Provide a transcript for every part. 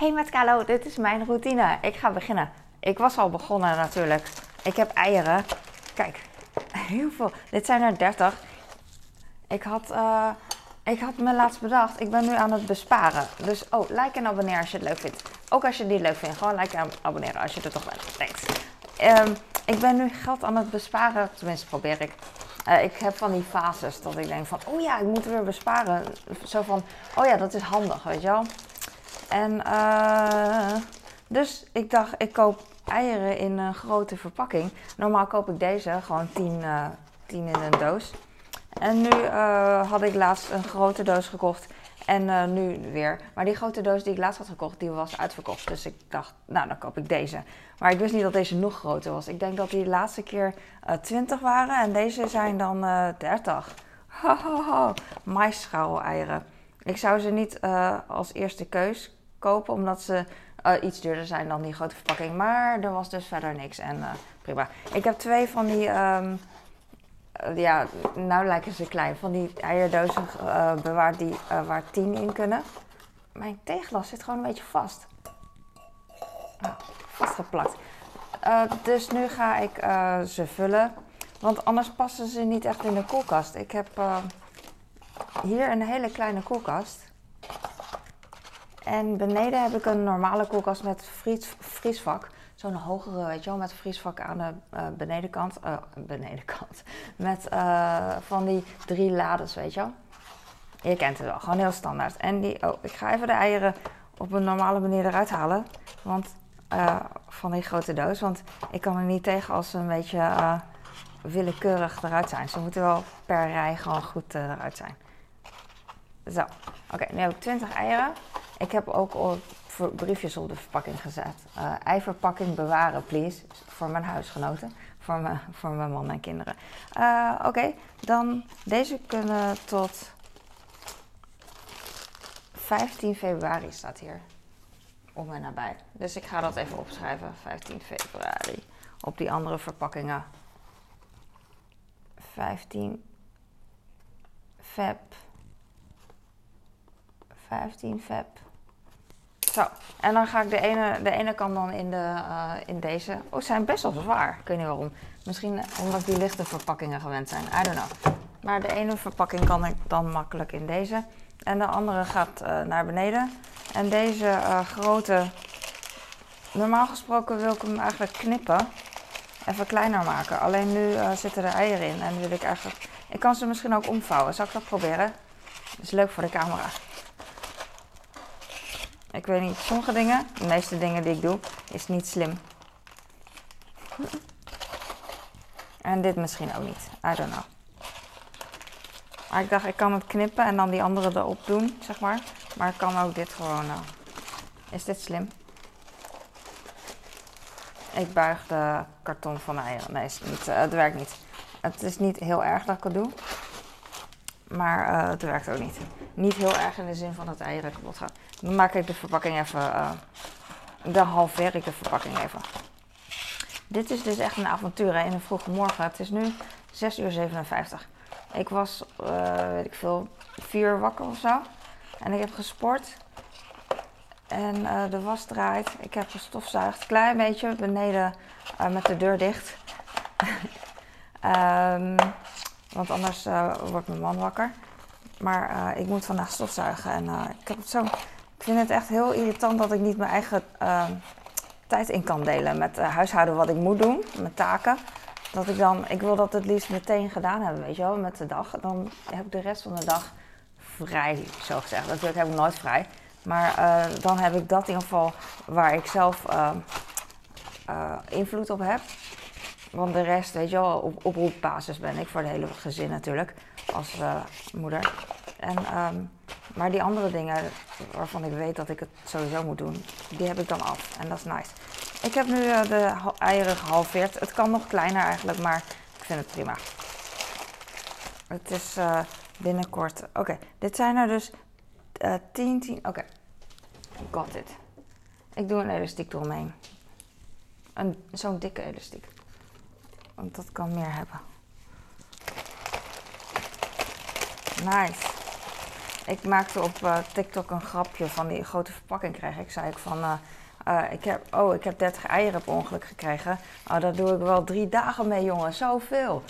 Hey met Kalo, dit is mijn routine. Ik ga beginnen. Ik was al begonnen natuurlijk. Ik heb eieren. Kijk, heel veel. Dit zijn er 30. Ik had, eh, ik had me laatst bedacht, ik ben nu aan het besparen. Dus, oh, like en abonneer als je het leuk vindt. Ook als je het niet leuk vindt, gewoon like en abonneren als je er toch bent. Thanks. Ehm, ik ben nu geld aan het besparen, tenminste probeer ik. Eh, ik heb van die fases dat ik denk van, oh ja, ik moet weer besparen. Zo van, oh ja, dat is handig, weet je wel. En uh, dus ik dacht, ik koop eieren in een grote verpakking. Normaal koop ik deze gewoon 10, uh, 10 in een doos. En nu uh, had ik laatst een grote doos gekocht. En nu weer. Maar die grote doos die ik laatst had gekocht, die was uitverkocht. Dus ik dacht, nou dan koop ik deze. Maar ik wist niet dat deze nog groter was. Ik denk dat die laatste keer uh, 20 waren. En deze zijn dan uh, 30. Hahaha. Maisschouw eieren. Ik zou ze niet als eerste keus kopen, omdat ze uh, iets duurder zijn dan die grote verpakking. Maar er was dus verder niks en uh, prima. Ik heb twee van die, um, ja, nou lijken ze klein, van die eierdozen bewaard die, waar tien in kunnen. Mijn teeglas zit gewoon een beetje vast. Ah, vastgeplakt. dus nu ga ik ze vullen, want anders passen ze niet echt in de koelkast. Ik heb hier een hele kleine koelkast. En beneden heb ik een normale koelkast met vries, vriesvak. Zo'n hogere, weet je wel, met vriesvak aan de uh, benedenkant. Uh, benedenkant. Met uh, van die drie lades, weet je wel. Je kent het wel, gewoon heel standaard. En die, oh, ik ga even de eieren op een normale manier eruit halen. Want, van die grote doos. Want ik kan er niet tegen als ze een beetje willekeurig eruit zijn. Ze moeten wel per rij gewoon goed eruit zijn. Zo, oké, nu heb ik 20 eieren. Ik heb ook briefjes op de verpakking gezet. Uh, eiverpakking bewaren, please. Voor mijn huisgenoten. Voor, me, voor mijn man en kinderen. Uh, Oké, dan deze kunnen tot 15 februari staat hier. Om en nabij. Dus ik ga dat even opschrijven. 15 februari. Op die andere verpakkingen. 15 feb. 15 feb. Zo, en dan ga ik de ene, de ene kant dan in, de, uh, in deze. Oh, ze zijn best wel zwaar. Ik weet niet waarom. Misschien omdat die lichte verpakkingen gewend zijn. I don't know. Maar de ene verpakking kan ik dan makkelijk in deze. En de andere gaat uh, naar beneden. En deze uh, grote. Normaal gesproken wil ik hem eigenlijk knippen. Even kleiner maken. Alleen nu zitten er eieren in. En wil ik eigenlijk. Ik kan ze misschien ook omvouwen. Zal ik dat proberen? Dat is leuk voor de camera. Ik weet niet, sommige dingen, de meeste dingen die ik doe, is niet slim. En dit misschien ook niet. I don't know. Maar ik dacht, ik kan het knippen en dan die andere erop doen, zeg maar. Maar ik kan ook dit gewoon... Uh... Is dit slim? Ik buig de karton van de eieren. Nee, niet, uh, het werkt niet. Het is niet heel erg dat ik het doe. Maar uh, het werkt ook niet. Niet heel erg in de zin van dat de eieren kapot gaan. Dan maak ik de verpakking even. Uh, dan halveer ik de verpakking even. Dit is dus echt een avontuur in een vroege morgen. Het is nu 6 uur 57. Ik was, uh, weet ik veel, 4 uur wakker of zo. En ik heb gesport. En de was draait. Ik heb gestofzuigd. Klein beetje beneden met de deur dicht. um, want anders uh, wordt mijn man wakker. Maar uh, ik moet vandaag stofzuigen. En uh, ik, heb zo, ik vind het echt heel irritant dat ik niet mijn eigen tijd in kan delen met huishouden wat ik moet doen, mijn taken. Dat ik dan, ik wil dat het liefst meteen gedaan hebben, weet je wel, met de dag. Dan heb ik de rest van de dag vrij, zo gezegd. Natuurlijk heb ik nooit vrij. Maar dan heb ik dat in ieder geval waar ik zelf invloed op heb. Want de rest, weet je wel, op oproepbasis ben ik voor het hele gezin natuurlijk, als uh, moeder. En, um, maar die andere dingen waarvan ik weet dat ik het sowieso moet doen, die heb ik dan af. En dat is nice. Ik heb nu uh, de eieren gehalveerd. Het kan nog kleiner eigenlijk, maar ik vind het prima. Het is uh, binnenkort. Oké, dit zijn er dus 10, 10. Oké, got it. Ik doe een elastiek eromheen. Zo'n dikke elastiek. Want dat kan meer hebben. Nice. ik maakte op eh, TikTok een grapje van die grote verpakking kreeg ik. Zei ik van, eh, eh, ik heb, oh, ik heb 30 eieren per ongeluk gekregen. Oh, daar doe ik wel drie dagen mee, jongen. Zoveel.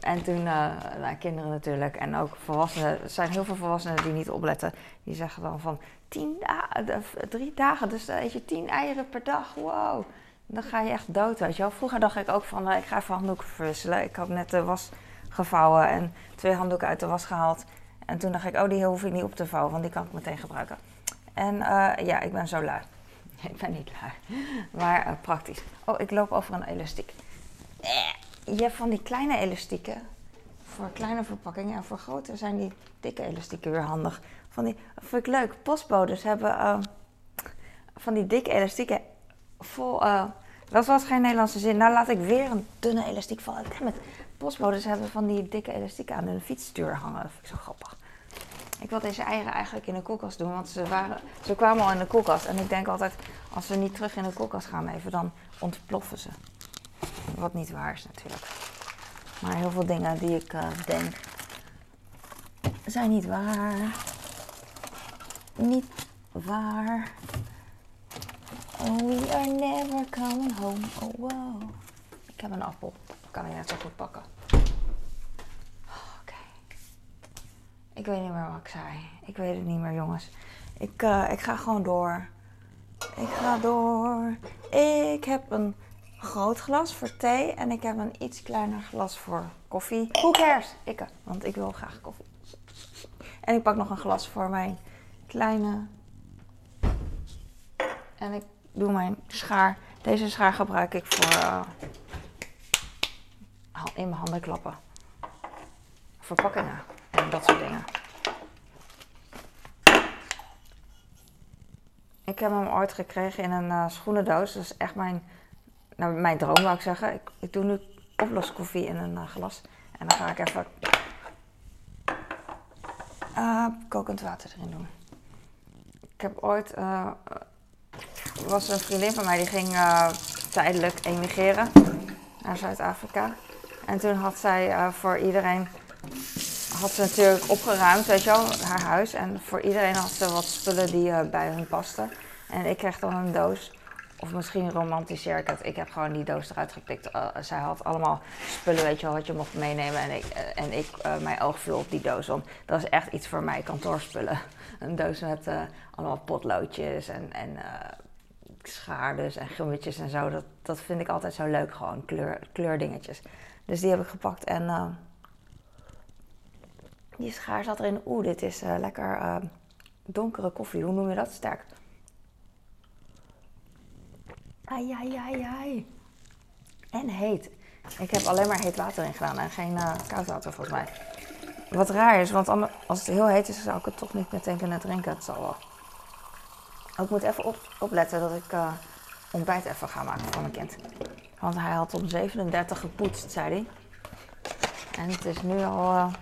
En toen, nou, kinderen natuurlijk en ook volwassenen. Er zijn heel veel volwassenen die niet opletten. Die zeggen dan van, tien dagen, drie dagen, dus dan eet je tien eieren per dag. Wow. Dan ga je echt dood, weet je wel. Vroeger dacht ik ook van, ik ga even handdoeken verwisselen. Ik had net de was gevouwen en twee handdoeken uit de was gehaald. En toen dacht ik, oh, die hoef ik niet op te vouwen, want die kan ik meteen gebruiken. En uh, ja, ik ben zo lui. ik ben niet lui, maar uh, praktisch. Oh, ik loop over een elastiek. Je hebt van die kleine elastieken voor kleine verpakkingen. En voor grote zijn die dikke elastieken weer handig. Van die, vind ik leuk. Postbodes hebben van die dikke elastieken vol... dat was geen Nederlandse zin. Nou laat ik weer een dunne elastiek vallen. It postbodes hebben van die dikke elastieken aan hun fietsstuur hangen. Dat vind ik zo grappig. Ik wil deze eieren eigenlijk in de koelkast doen, want ze, waren, ze kwamen al in de koelkast. En ik denk altijd, als ze niet terug in de koelkast gaan even, dan ontploffen ze. Wat niet waar is natuurlijk. Maar heel veel dingen die ik uh, denk, zijn niet waar. Niet waar. Oh, we are never coming home. Oh, wow. Ik heb een appel kan ik net zo goed pakken. Oké. Ik weet niet meer wat ik zei. Ik weet het niet meer, jongens. Ik, uh, ik ga gewoon door. Ik ga door. Ik heb een groot glas voor thee en ik heb een iets kleiner glas voor koffie. Who cares? Ik, want ik wil graag koffie. En ik pak nog een glas voor mijn kleine. En ik doe mijn schaar. Deze schaar gebruik ik voor uh, in mijn handen klappen. Verpakkingen en dat soort dingen. Ik heb hem ooit gekregen in een uh, schoenendoos. Dat is echt mijn, nou, mijn droom, zou ik zeggen. Ik, ik doe nu oploskoffie in een uh, glas. En dan ga ik even kokend water erin doen. Ik heb ooit... was een vriendin van mij die ging tijdelijk emigreren naar Zuid-Afrika. En toen had zij uh, voor iedereen, had ze natuurlijk opgeruimd, weet je wel, haar huis. En voor iedereen had ze wat spullen die uh, bij hun pasten. En ik kreeg dan een doos, of misschien romantiseer ik het. Ik heb gewoon die doos eruit gepikt. Zij had allemaal spullen, weet je wel, wat je mocht meenemen. En ik, en ik mijn oog viel op die doos, want dat is echt iets voor mij, kantoorspullen. Een doos met allemaal potloodjes en, en schaardes en gummetjes en zo. Dat, dat vind ik altijd zo leuk, gewoon kleur, kleurdingetjes. Dus die heb ik gepakt en uh, die schaar zat erin. Oeh, dit is uh, lekker uh, donkere koffie. Hoe noem je dat? Sterk. Ai, ai, ai, ai. En heet. Ik heb alleen maar heet water in gedaan en geen koud water volgens mij. Wat raar is, want als het heel heet is, zou ik het toch niet meteen kunnen drinken. Het zal wel. Ik moet even op, opletten dat ik ontbijt even ga maken voor mijn kind. Want hij had om 37 gepoetst, zei hij. En het is nu al uh,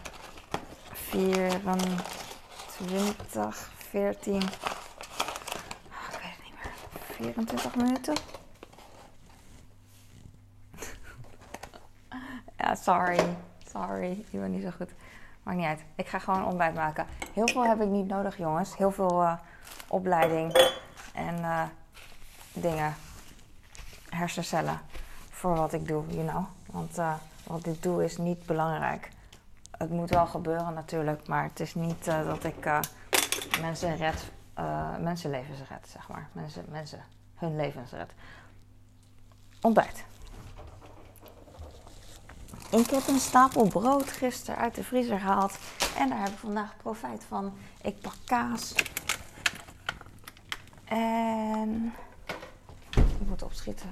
24, 14. ik weet het niet meer. 24 minuten. ja, sorry. Sorry. Je bent niet zo goed. Maakt niet uit. Ik ga gewoon ontbijt maken. Heel veel heb ik niet nodig, jongens. Heel veel uh, opleiding en uh, dingen. Hersencellen voor wat ik doe, you know. Want uh, wat ik doe is niet belangrijk. Het moet wel gebeuren natuurlijk, maar het is niet uh, dat ik mensen red, mensenlevens red, zeg maar. Mensen, mensen hun levens red. Ontbijt. Ik heb een stapel brood gisteren uit de vriezer gehaald. En daar heb ik vandaag profijt van. Ik pak kaas. En ik moet opschieten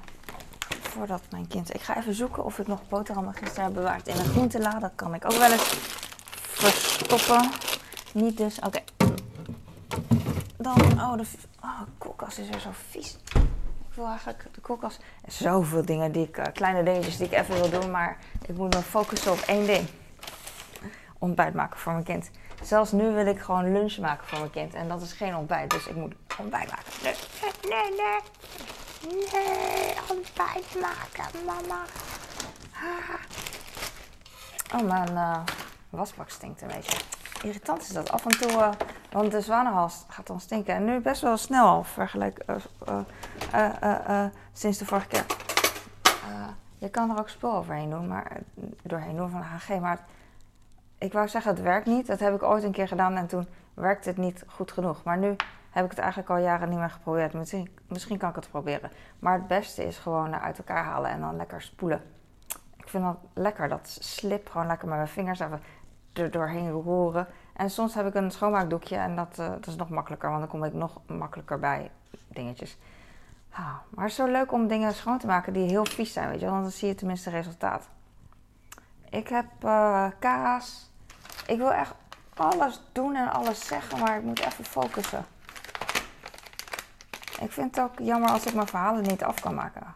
voordat mijn kind... Ik ga even zoeken of ik nog boterhammen gisteren heb bewaard in een groentela. Dat kan ik ook wel eens verstoppen. Niet dus. Oké. Dan... Oh, de oh, koelkast is weer zo vies. Ik wil eigenlijk de koelkast... Zoveel dingen die ik... Uh, kleine dingetjes die ik even wil doen. Maar ik moet me focussen op één ding. Ontbijt maken voor mijn kind. Zelfs nu wil ik gewoon lunch maken voor mijn kind. En dat is geen ontbijt. Dus ik moet ontbijt maken. Nee, nee, nee. Nee, ontbijt maken, mama. Oh, mijn uh, wasbak stinkt een beetje. Irritant is dat. Af en toe uh, Want de zwanenhals gaat dan stinken. En nu best wel snel al, vergelijk uh, sinds de vorige keer. je kan er ook spul overheen doen, maar doorheen doen van HG. Maar ik wou zeggen, het werkt niet. Dat heb ik ooit een keer gedaan en toen werkte het niet goed genoeg. Maar nu heb ik het eigenlijk al jaren niet meer geprobeerd. Misschien, kan ik het proberen. Maar het beste is gewoon uit elkaar halen en dan lekker spoelen. Ik vind dat lekker, dat slip gewoon lekker met mijn vingers even er doorheen roeren. En soms heb ik een schoonmaakdoekje en dat, uh, dat is nog makkelijker, want dan kom ik nog makkelijker bij dingetjes. Ah, maar het is zo leuk om dingen schoon te maken die heel vies zijn, weet je, want dan zie je tenminste resultaat. Ik heb uh, kaas. Ik wil echt alles doen en alles zeggen, maar ik moet even focussen. Ik vind het ook jammer als ik mijn verhalen niet af kan maken.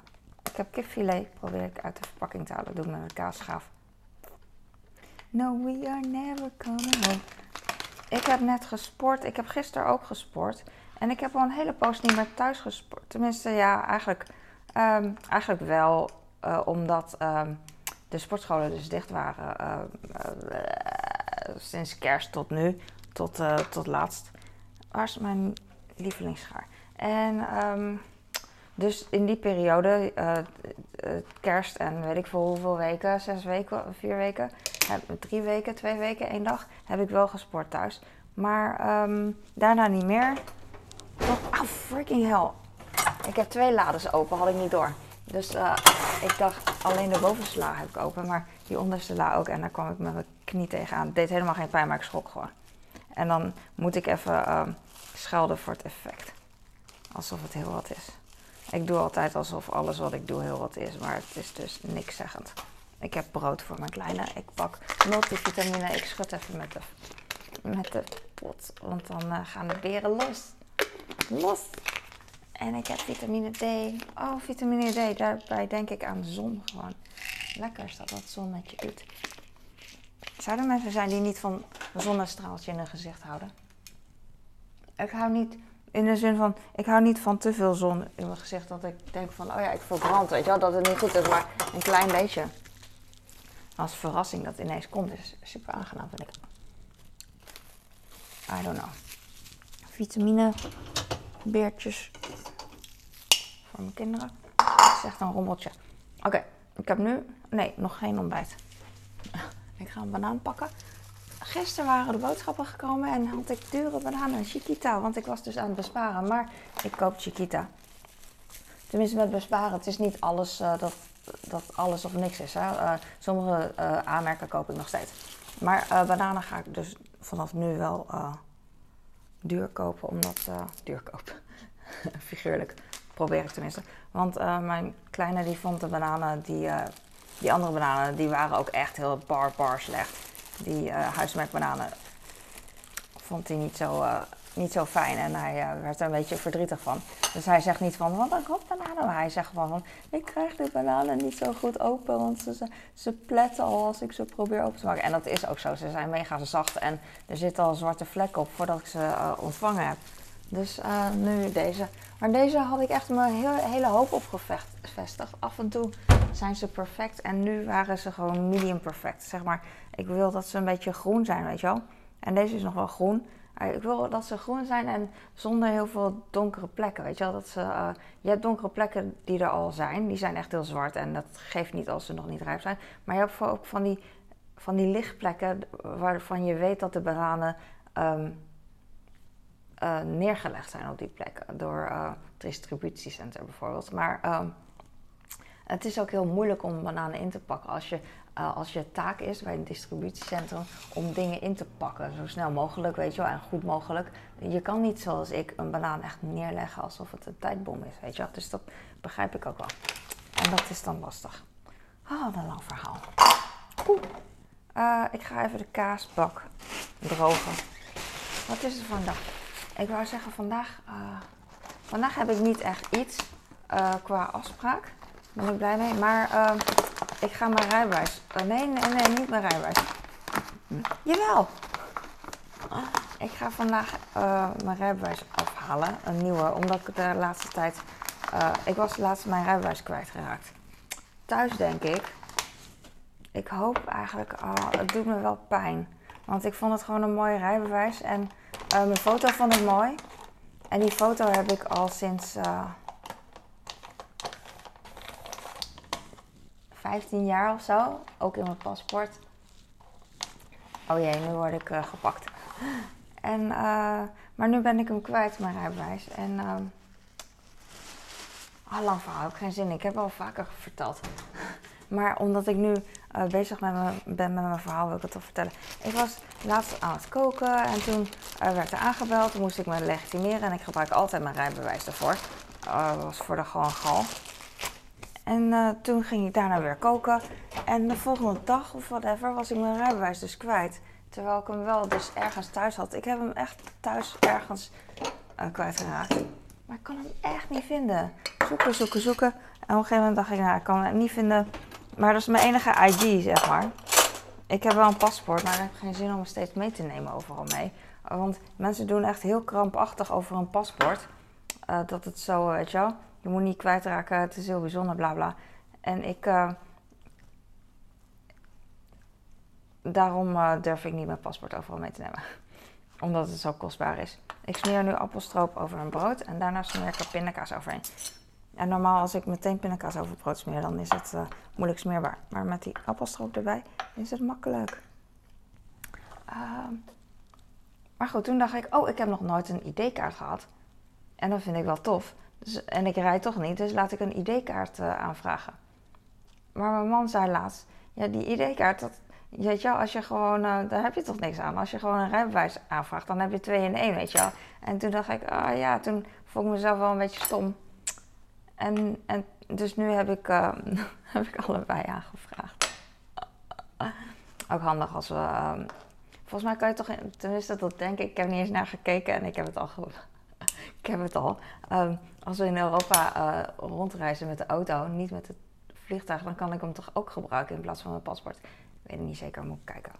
Ik heb kipfilet, probeer ik uit de verpakking te halen. Doe met een kaasschaaf. No, we are never coming home. Ik heb net gesport. Ik heb gisteren ook gesport. En ik heb al een hele poos niet meer thuis gesport. Tenminste, ja, eigenlijk, um, eigenlijk wel. Uh, omdat um, de sportscholen dus dicht waren. Uh, uh, sinds kerst tot nu. Tot, tot laatst. Waar mijn lievelingsschaar? En um, dus in die periode, kerst en weet ik veel hoeveel weken, zes weken, vier weken, heb, drie weken, twee weken, één dag, heb ik wel gesport thuis. Maar um, daarna niet meer. Oh, freaking hell. Ik heb twee lades open, had ik niet door. Dus ik dacht, alleen de bovenste la heb ik open, maar die onderste la ook. En daar kwam ik met mijn knie tegenaan. Het deed helemaal geen pijn, maar ik schrok gewoon. En dan moet ik even uh, schelden voor het effect. Alsof het heel wat is. Ik doe altijd alsof alles wat ik doe heel wat is, maar het is dus niks zeggend. Ik heb brood voor mijn kleine. Ik pak multivitamine. Ik schud even met de, met de pot, want dan uh, gaan de beren los. Los! En ik heb vitamine D. Oh, vitamine D. Daarbij denk ik aan zon gewoon. Lekker is dat wat zon met je doet. Zouden er mensen zijn die niet van zonnestraaltje in hun gezicht houden? Ik hou niet in de zin van, ik hou niet van te veel zon in mijn gezicht. Dat ik denk van, oh ja, ik verbrand, weet je wel. Dat het niet goed is, maar een klein beetje. Als verrassing dat ineens komt, is super aangenaam, vind ik. I don't know. Vitamine, beertjes. Voor mijn kinderen. Dat is echt een rommeltje. Oké, ik heb nu, nee, nog geen ontbijt. Ik ga een banaan pakken gisteren waren de boodschappen gekomen en had ik dure bananen en Chiquita. Want ik was dus aan het besparen. Maar ik koop Chiquita. Tenminste met besparen. Het is niet alles uh, dat, dat alles of niks is. Hè. Uh, sommige uh, aanmerken koop ik nog steeds. Maar bananen ga ik dus vanaf nu wel duur kopen. Omdat... duur kopen. Figuurlijk. Probeer ik tenminste. Want mijn kleine die vond de bananen die... die andere bananen die waren ook echt heel bar slecht die uh, huismerkbananen vond hij niet zo, niet zo fijn en hij werd er een beetje verdrietig van. Dus hij zegt niet van, wat een rot bananen. Maar hij zegt gewoon van, ik krijg die bananen niet zo goed open, want ze, ze pletten al als ik ze probeer open te maken. En dat is ook zo, ze zijn mega zacht en er zitten al zwarte vlekken op voordat ik ze ontvangen heb. Dus nu deze. Maar deze had ik echt mijn hele, hele hoop op gevestigd. Af en toe zijn ze perfect en nu waren ze gewoon medium perfect. Zeg maar, ik wil dat ze een beetje groen zijn, weet je wel. En deze is nog wel groen. Ik wil dat ze groen zijn en zonder heel veel donkere plekken. Weet je wel, dat ze, uh, je hebt donkere plekken die er al zijn. Die zijn echt heel zwart en dat geeft niet als ze nog niet rijp zijn. Maar je hebt ook van die, van die lichtplekken waarvan je weet dat de bananen um, uh, neergelegd zijn op die plekken. Door uh, het distributiecentrum bijvoorbeeld. Maar um, het is ook heel moeilijk om bananen in te pakken als je uh, als je taak is bij een distributiecentrum om dingen in te pakken, zo snel mogelijk, weet je wel, en goed mogelijk. Je kan niet zoals ik een banaan echt neerleggen alsof het een tijdbom is, weet je wel. Dus dat begrijp ik ook wel. En dat is dan lastig. Oh, wat een lang verhaal. Ik ga even de kaasbak drogen. Wat is er vandaag? Ik wou zeggen, vandaag, uh, vandaag heb ik niet echt iets qua afspraak. Daar ben ik blij mee. Maar ehm, ik ga mijn rijbewijs. Oh, nee, nee, nee, niet mijn rijbewijs. Jawel. Ik ga vandaag mijn rijbewijs afhalen. Een nieuwe. Omdat ik de laatste tijd. Ik was laatst mijn rijbewijs kwijtgeraakt. Thuis denk ik. Ik hoop eigenlijk. Oh, het doet me wel pijn. Want ik vond het gewoon een mooi rijbewijs. En uh, mijn foto vond ik mooi. En die foto heb ik al sinds uh, 15 jaar of zo. Ook in mijn paspoort. Oh jee, nu word ik uh, gepakt. En, maar nu ben ik hem kwijt, mijn rijbewijs. En uh, oh, lang verhaal, heb ik geen zin in. Ik heb al vaker verteld. Maar omdat ik nu uh, bezig met me, ben met mijn verhaal, wil ik het toch vertellen. Ik was laatst aan het koken en toen uh, werd er aangebeld. Toen moest ik me legitimeren en ik gebruik altijd mijn rijbewijs daarvoor. Uh, dat was voor de gewoon gal. En toen ging ik daarna weer koken. En de volgende dag of whatever was ik mijn rijbewijs dus kwijt. Terwijl ik hem wel dus ergens thuis had. Ik heb hem echt thuis ergens kwijtgeraakt. Maar ik kan hem echt niet vinden. Zoeken, zoeken, zoeken. En op een gegeven moment dacht ik, nou, ik kan hem niet vinden. Maar dat is mijn enige ID, zeg maar. Ik heb wel een paspoort, maar ik heb geen zin om hem steeds mee te nemen overal mee. Want mensen doen echt heel krampachtig over een paspoort. Uh, dat het zo, weet je wel, je moet niet kwijtraken, het is heel bijzonder, bla bla. En ik. Uh, daarom durf ik niet mijn paspoort overal mee te nemen. Omdat het zo kostbaar is. Ik smeer nu appelstroop over een brood en daarna smeer ik er pindakaas overheen. En normaal als ik meteen pindakaas over smeer, dan is het uh, moeilijk smeerbaar. Maar met die appelstroop erbij is het makkelijk. Uh, maar goed, toen dacht ik, oh, ik heb nog nooit een ID-kaart gehad. En dat vind ik wel tof. Dus, en ik rijd toch niet, dus laat ik een ID-kaart uh, aanvragen. Maar mijn man zei laatst, ja, die ID-kaart, dat, weet je wel, als je gewoon, uh, daar heb je toch niks aan. Als je gewoon een rijbewijs aanvraagt, dan heb je twee in één, weet je wel. En toen dacht ik, ah oh, ja, toen vond ik mezelf wel een beetje stom. En, en dus nu heb ik, uh, heb ik allebei aangevraagd. Ook handig als we. Uh, volgens mij kan je toch. Tenminste, dat denk ik. Ik heb niet eens naar gekeken en ik heb het al. ik heb het al. Um, als we in Europa uh, rondreizen met de auto, niet met het vliegtuig, dan kan ik hem toch ook gebruiken in plaats van mijn paspoort. Ik weet het niet zeker, moet ik kijken.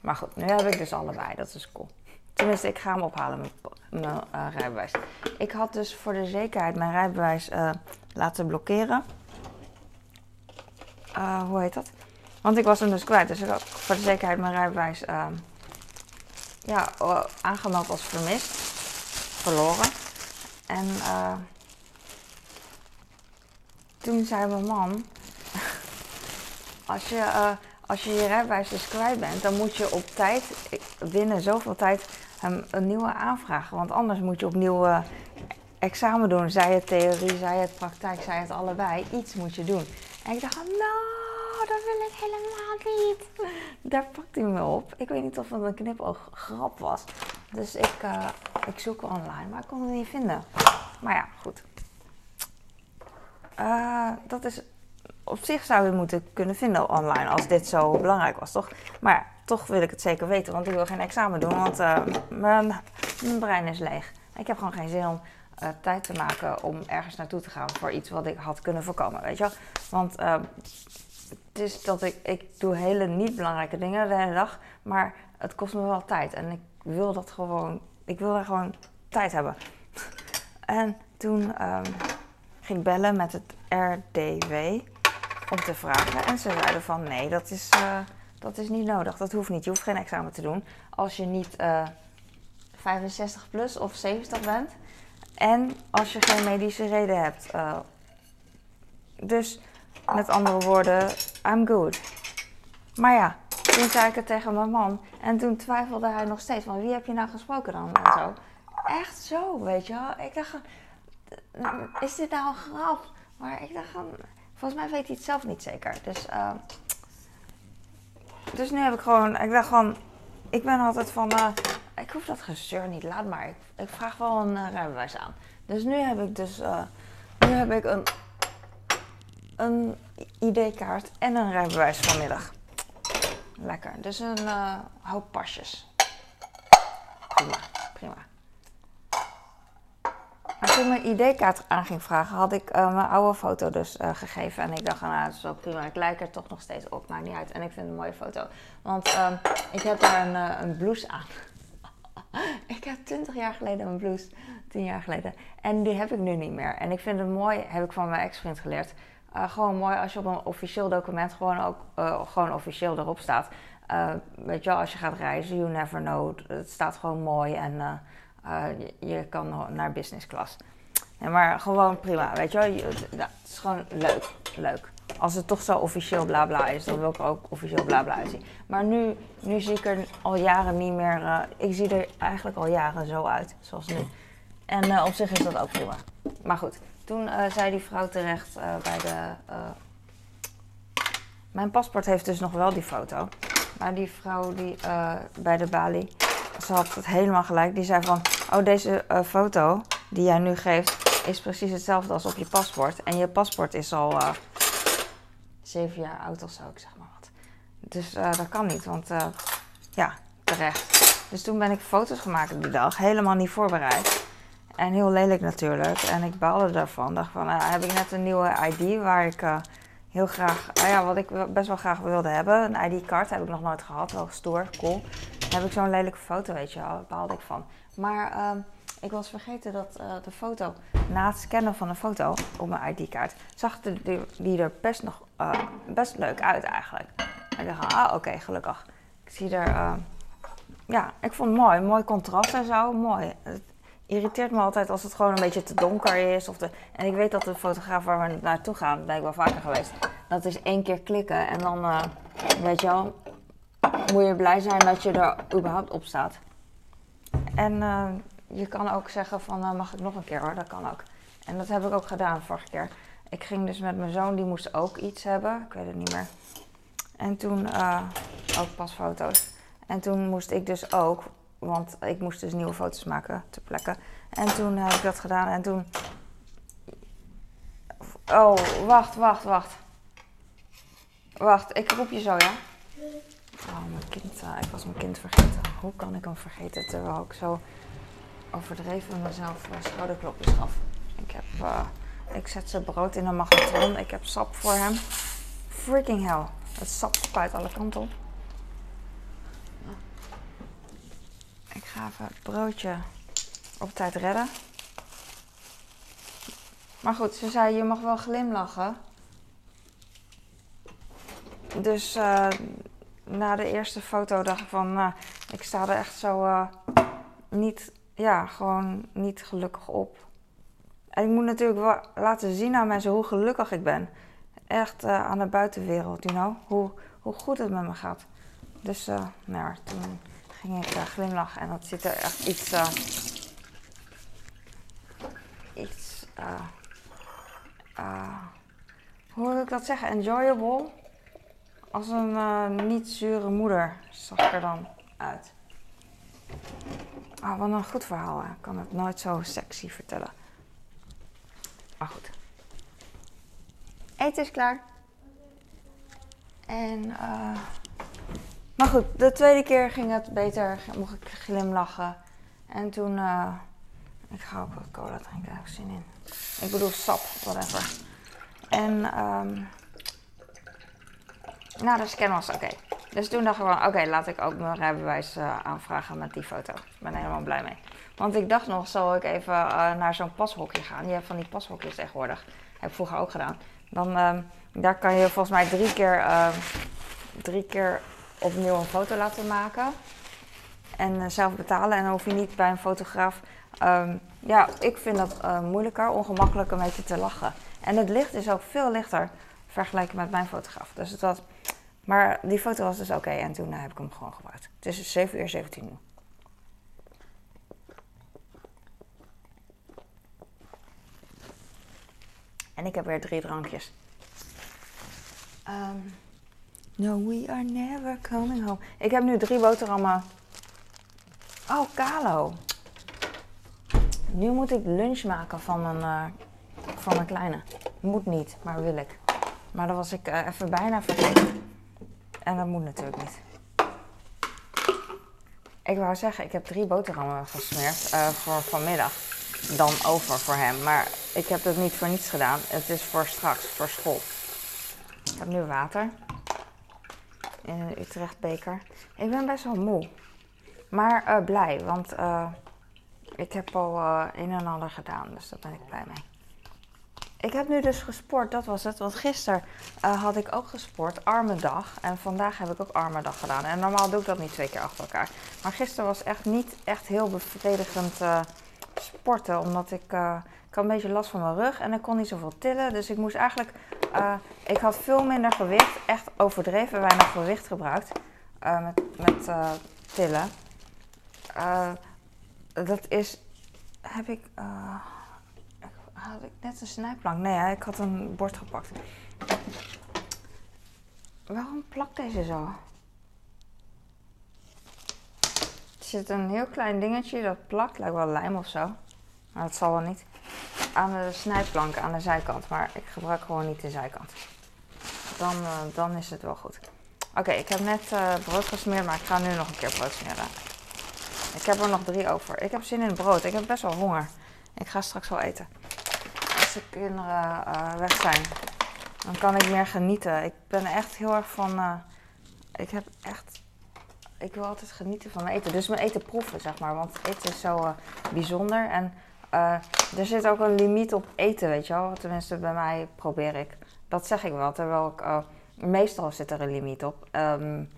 Maar goed, nu heb ik dus allebei. Dat is cool. Tenminste, ik ga hem ophalen, mijn, mijn uh, rijbewijs. Ik had dus voor de zekerheid mijn rijbewijs uh, laten blokkeren. Uh, hoe heet dat? Want ik was hem dus kwijt. Dus ik had voor de zekerheid mijn rijbewijs ja, aangemeld als vermist. Verloren. En toen zei mijn man... als je als je je rijbewijs dus kwijt bent, dan moet je op tijd, binnen zoveel tijd, een nieuwe aanvragen. Want anders moet je opnieuw uh, examen doen. Zij het theorie, zij het praktijk, zij het allebei. Iets moet je doen. En ik dacht, nou, dat wil ik helemaal niet. Daar pakt hij me op. Ik weet niet of het een knipoog grap was. Dus ik, uh, ik zoek online, maar ik kon het niet vinden. Maar ja, goed. Uh, dat is op zich zou je moeten kunnen vinden online als dit zo belangrijk was, toch? Maar toch wil ik het zeker weten, want ik wil geen examen doen, want uh, mijn, mijn, brein is leeg. Ik heb gewoon geen zin om uh, tijd te maken om ergens naartoe te gaan voor iets wat ik had kunnen voorkomen, weet je wel? Want uh, het is dat ik, ik doe hele niet belangrijke dingen de hele dag, maar het kost me wel tijd en ik wil dat gewoon, ik wil daar gewoon tijd hebben. en toen um, ging ik bellen met het RDW om te vragen. En ze zeiden van nee, dat is, uh, dat is niet nodig. Dat hoeft niet. Je hoeft geen examen te doen als je niet uh, eh, 65 plus of 70 bent. En als je geen medische reden hebt. Uh, dus met andere woorden, I'm good. Maar ja, toen zei ik het tegen mijn man. En toen twijfelde hij nog steeds van wie heb je nou gesproken dan en zo. Echt zo, weet je wel. Ik dacht, is dit nou een grap? Maar ik dacht, Volgens mij weet hij het zelf niet zeker. Dus, uh, dus nu heb ik gewoon, ik dacht gewoon, ik ben altijd van, uh, ik hoef dat gezeur niet, laat maar. Ik, vraag wel een uh, rijbewijs aan. Dus nu heb ik dus, nu heb ik een, een ID-kaart en een rijbewijs vanmiddag. Lekker. Dus een hoop pasjes. Prima, prima. Maar toen mijn ID-kaart aan ging vragen, had ik uh, mijn oude foto dus uh, gegeven. En ik dacht, nou, dat is wel prima. Ik lijk er toch nog steeds op, maakt niet uit. En ik vind het een mooie foto. Want uh, ik heb daar een, uh, een blouse aan. ik heb 20 jaar geleden een blouse, 10 jaar geleden. En die heb ik nu niet meer. En ik vind het mooi, heb ik van mijn ex-vriend geleerd. eh, gewoon mooi als je op een officieel document gewoon ook gewoon officieel erop staat. Weet je wel, als je gaat reizen, you never know. Het staat gewoon mooi en je, je, kan naar business class. Maar gewoon prima, weet je wel. het is gewoon leuk, leuk. Als het toch zo officieel bla bla is, dan wil ik er ook officieel bla bla. Maar nu, nu zie ik er al jaren niet meer. ik zie er eigenlijk al jaren zo uit, zoals nu. En op zich is dat ook prima. Maar goed, toen zei die vrouw terecht bij de. Mijn paspoort heeft dus nog wel die foto. Maar die vrouw die bij de balie, ze had het helemaal gelijk. Die zei van, oh deze foto die jij nu geeft is precies hetzelfde als op je paspoort. En je paspoort is al zeven jaar oud of zo, ik zeg maar wat. Dus dat kan niet, want ja, terecht. Dus toen ben ik foto's gemaakt die dag, helemaal niet voorbereid. En heel lelijk natuurlijk. En ik baalde daarvan. Dacht van, heb ik net een nieuwe ID waar ik heel graag, uh, ja, wat ik best wel graag wilde hebben. Een ID-kaart heb ik nog nooit gehad. Wel stoer, cool. Heb ik zo'n lelijke foto, weet je wel. Ik van. Maar ehm, ik was vergeten dat eh, de foto, na het scannen van de foto op mijn ID-kaart, zag de, die er best nog best leuk uit eigenlijk. En ik dacht, ah, oké, gelukkig. Ik zie er, ja, ik vond het mooi. Mooi contrast en zo. Mooi irriteert me altijd als het gewoon een beetje te donker is. Of de, en ik weet dat de fotograaf waar we naartoe gaan, ben ik wel vaker geweest. Dat is één keer klikken en dan, uh, weet je wel, moet je blij zijn dat je er überhaupt op staat. En uh, je kan ook zeggen van, uh, mag ik nog een keer hoor, dat kan ook. En dat heb ik ook gedaan vorige keer. Ik ging dus met mijn zoon, die moest ook iets hebben, ik weet het niet meer. En toen ook pasfoto's. En toen moest ik dus ook want ik moest dus nieuwe foto's maken ter plekke. En toen heb ik dat gedaan en toen. Oh, wacht, wacht, wacht. Wacht, ik roep je zo, ja? Oh, mijn kind. Uh, ik was mijn kind vergeten. Hoe kan ik hem vergeten terwijl ik zo overdreven mezelf uh, schouderklopjes gaf? Ik heb. Uh, ik zet zijn brood in een magnetron. Ik heb sap voor hem. Freaking hell. Het sap spuit alle kanten op. ga even het broodje op tijd redden. Maar goed, ze zei: Je mag wel glimlachen. Dus uh, na de eerste foto dacht ik van: uh, Ik sta er echt zo uh, niet, ja, gewoon niet gelukkig op. En ik moet natuurlijk wel laten zien aan mensen hoe gelukkig ik ben. Echt aan de buitenwereld, you know? Hoe, hoe goed het met me gaat. Dus, nou, toen ik uh, glimlachen en dat ziet er echt iets. Uh, iets. Uh, hoe wil ik dat zeggen? Enjoyable. Als een niet zure moeder zag ik er dan uit. Ah, wat een goed verhaal. Hè. Ik kan het nooit zo sexy vertellen. Maar goed. Eten is klaar. En uh, maar goed, de tweede keer ging het beter, mocht ik glimlachen. En toen, uh, ik ga ook wat cola drinken, daar heb ik zin in. Ik bedoel sap, whatever. En, um, nou, de scan was oké. Dus toen dacht ik van, oké, laat ik ook mijn rijbewijs uh, aanvragen met die foto. Ik ben helemaal blij mee. Want ik dacht nog, zal ik even uh, naar zo'n pashokje gaan. Je hebt van die pashokjes tegenwoordig. Heb ik vroeger ook gedaan. Dan, um, daar kan je volgens mij drie keer, uh, drie keer opnieuw een foto laten maken. En uh, zelf betalen. En hoef je niet bij een fotograaf. Um, ja, ik vind dat uh, moeilijker, ongemakkelijker een beetje te lachen. En het licht is ook veel lichter vergeleken met mijn fotograaf. Dus het was. Maar die foto was dus oké en toen uh, heb ik hem gewoon gebruikt. Het is 7 uur 17 nu. En ik heb weer drie drankjes. Um, No, we are never coming home. Ik heb nu drie boterhammen. Oh, Kalo. Nu moet ik lunch maken van mijn, uh, van mijn kleine. Moet niet, maar wil ik. Maar dat was ik uh, even bijna vergeten. En dat moet natuurlijk niet. Ik wou zeggen, ik heb drie boterhammen gesmeerd uh, voor vanmiddag. Dan over voor hem. Maar ik heb het niet voor niets gedaan. Het is voor straks, voor school. Ik heb nu water in Utrecht beker. Ik ben best wel moe. Maar uh, blij, want uh, ik heb al uh, een en ander gedaan. Dus daar ben ik blij mee. ik heb nu dus gesport, dat was het. Want gisteren had ik ook gesport, arme dag. En vandaag heb ik ook arme dag gedaan. En normaal doe ik dat niet twee keer achter elkaar. Maar gisteren was echt niet echt heel bevredigend sporten. Omdat ik had een beetje last van mijn rug en ik kon niet zoveel tillen. Dus ik moest eigenlijk, ik had veel minder gewicht. Echt overdreven weinig gewicht gebruikt met, met tillen. dat is, heb ik had ik net een snijplank? Nee, ik had een bord gepakt. Waarom plakt deze zo? Er zit een heel klein dingetje dat plakt, lijkt wel lijm of zo. Maar dat zal wel niet. Aan de snijplank aan de zijkant. Maar ik gebruik gewoon niet de zijkant. Dan, uh, dan is het wel goed. Oké, ik heb net uh, brood gesmeerd, maar ik ga nu nog een keer brood smeren. Ik heb er nog drie over. Ik heb zin in brood. Ik heb best wel honger. Ik ga straks wel eten de kinderen uh, weg zijn. Dan kan ik meer genieten. Ik ben echt heel erg van. Ik heb echt. Ik wil altijd genieten van eten. Dus mijn eten proeven, zeg maar. Want eten is zo bijzonder. En er zit ook een limiet op eten, weet je wel. Tenminste, bij mij probeer ik. Dat zeg ik wel. Terwijl ik. meestal zit er een limiet op. Um,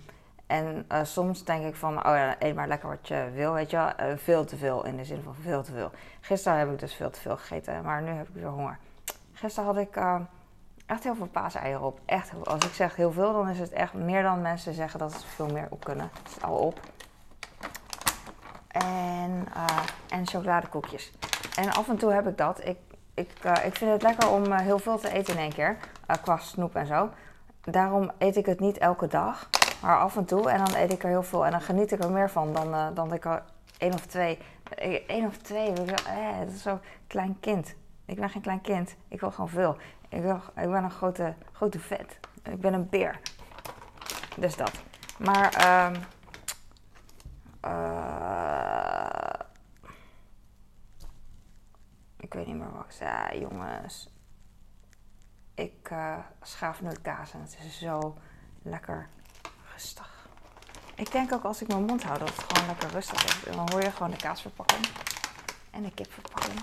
en uh, soms denk ik van, oh ja, eet maar lekker wat je wil, weet je wel. Veel te veel, in de zin van veel te veel. Gisteren heb ik dus veel te veel gegeten, maar nu heb ik weer honger. Gisteren had ik echt heel veel paaseieren op. Echt, als ik zeg heel veel, dan is het echt meer dan mensen zeggen dat ze veel meer op kunnen. Het is al op. En, en chocoladekoekjes. En af en toe heb ik dat. Ik, ik, ik vind het lekker om heel veel te eten in één keer. qua snoep en zo. Daarom eet ik het niet elke dag. Maar af en toe. En dan eet ik er heel veel. En dan geniet ik er meer van dan, uh, dan ik er één of twee. Eén of twee. Eh, dat is zo'n klein kind. Ik ben geen klein kind. Ik wil gewoon veel. Ik, wil, ik ben een grote, grote vet. Ik ben een beer. Dus dat. Maar. Uh, uh, ik weet niet meer wat ik zei, jongens. Ik uh, schaaf nu kaas en het is zo lekker rustig. Ik denk ook als ik mijn mond hou dat het gewoon lekker rustig is. dan hoor je gewoon de kaasverpakking en de kipverpakking.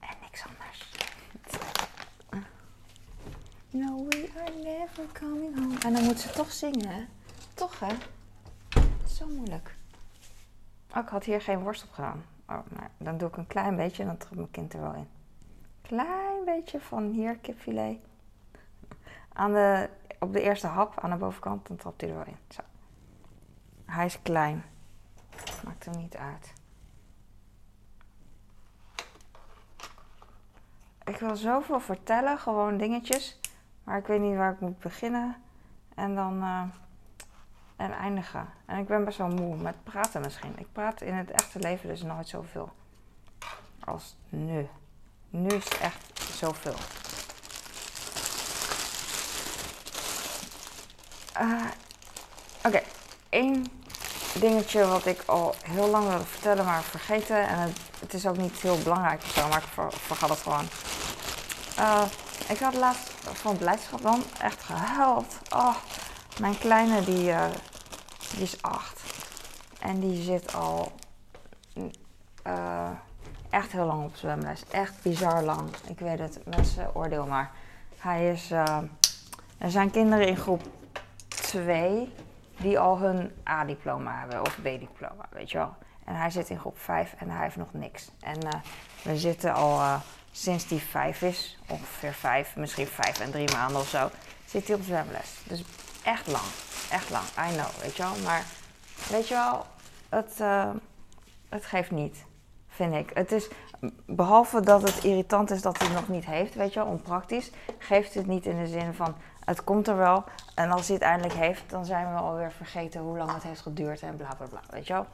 En niks anders. No, we are never coming home. En dan moet ze toch zingen, hè? Toch, hè? Zo moeilijk. Oh, ik had hier geen worst op gedaan. Oh, nou, dan doe ik een klein beetje en dan trapt mijn kind er wel in. Klein beetje van hier kipfilet. Aan de op de eerste hap aan de bovenkant, dan trapt hij er wel in. Zo. Hij is klein. Maakt hem niet uit. Ik wil zoveel vertellen, gewoon dingetjes. Maar ik weet niet waar ik moet beginnen. En dan. Uh, en eindigen. En ik ben best wel moe met praten misschien. Ik praat in het echte leven dus nooit zoveel. Als nu. Nu is echt zoveel. Uh, Oké, één dingetje wat ik al heel lang wilde vertellen, maar vergeten. En het, is ook niet heel belangrijk of zo, maar ik ver, vergat het gewoon. Uh, ik had laatst van blijdschap dan echt gehuild. Oh, mijn kleine die, uh, die is acht. En die zit al uh, echt heel lang op zwemles. Echt bizar lang. Ik weet het, mensen oordeel maar. Hij is. er zijn kinderen in groep twee die al hun A-diploma hebben of B-diploma, weet je wel. En hij zit in groep 5 en hij heeft nog niks. En uh, we zitten al sinds hij vijf is, ongeveer vijf, misschien vijf en drie maanden of zo, zit hij op zwemles. Dus echt lang, echt lang, I know, weet je wel. Maar weet je wel, het, uh, het geeft niet, vind ik. Het is, behalve dat het irritant is dat hij het nog niet heeft, weet je wel, onpraktisch, geeft het niet in de zin van het komt er wel. En als hij het eindelijk heeft, dan zijn we alweer vergeten hoe lang het heeft geduurd en bla bla bla. Weet je wel?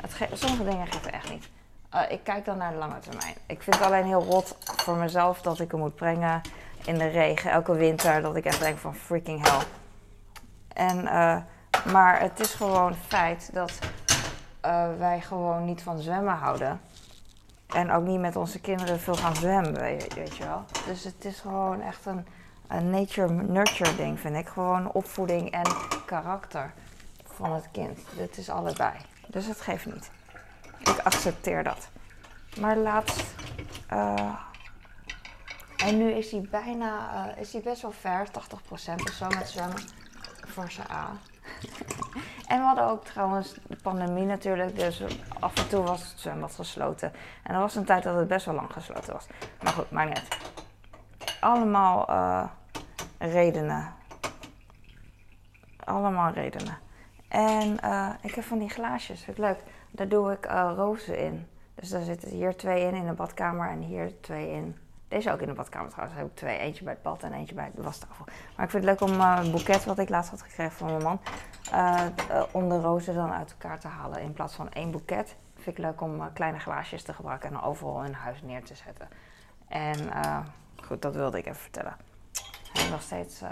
Het sommige dingen geven echt niet. Uh, ik kijk dan naar de lange termijn. Ik vind het alleen heel rot voor mezelf dat ik hem moet brengen in de regen, elke winter. Dat ik echt denk van freaking hell. En, uh, maar het is gewoon feit dat uh, wij gewoon niet van zwemmen houden. En ook niet met onze kinderen veel gaan zwemmen, weet, je wel. Dus het is gewoon echt een nature-nurture ding, vind ik. Gewoon opvoeding en karakter van het kind. Dit is allebei. Dus het geeft niet. Ik accepteer dat. Maar laatst uh, En nu is hij bijna, eh, is hij best wel ver, 80% of zo met zwemmen. Zijn A. en we hadden ook trouwens de pandemie natuurlijk, dus af en toe was het zwembad gesloten. En er was een tijd dat het best wel lang gesloten was. Maar goed, maar net. Allemaal eh, redenen. Allemaal redenen. En eh, ik heb van die glaasjes, ik leuk. Daar doe ik uh, rozen in. Dus daar zitten hier twee in in de badkamer en hier twee in. Deze ook in de badkamer trouwens. Heb twee. Eentje bij het bad en eentje bij de wastafel. Maar ik vind het leuk om uh, een boeket wat ik laatst had gekregen van mijn man. om de rozen dan uit elkaar te halen. In plaats van één boeket. Vind ik leuk om kleine glaasjes te gebruiken en overal in huis neer te zetten. En goed, dat wilde ik even vertellen. En nog steeds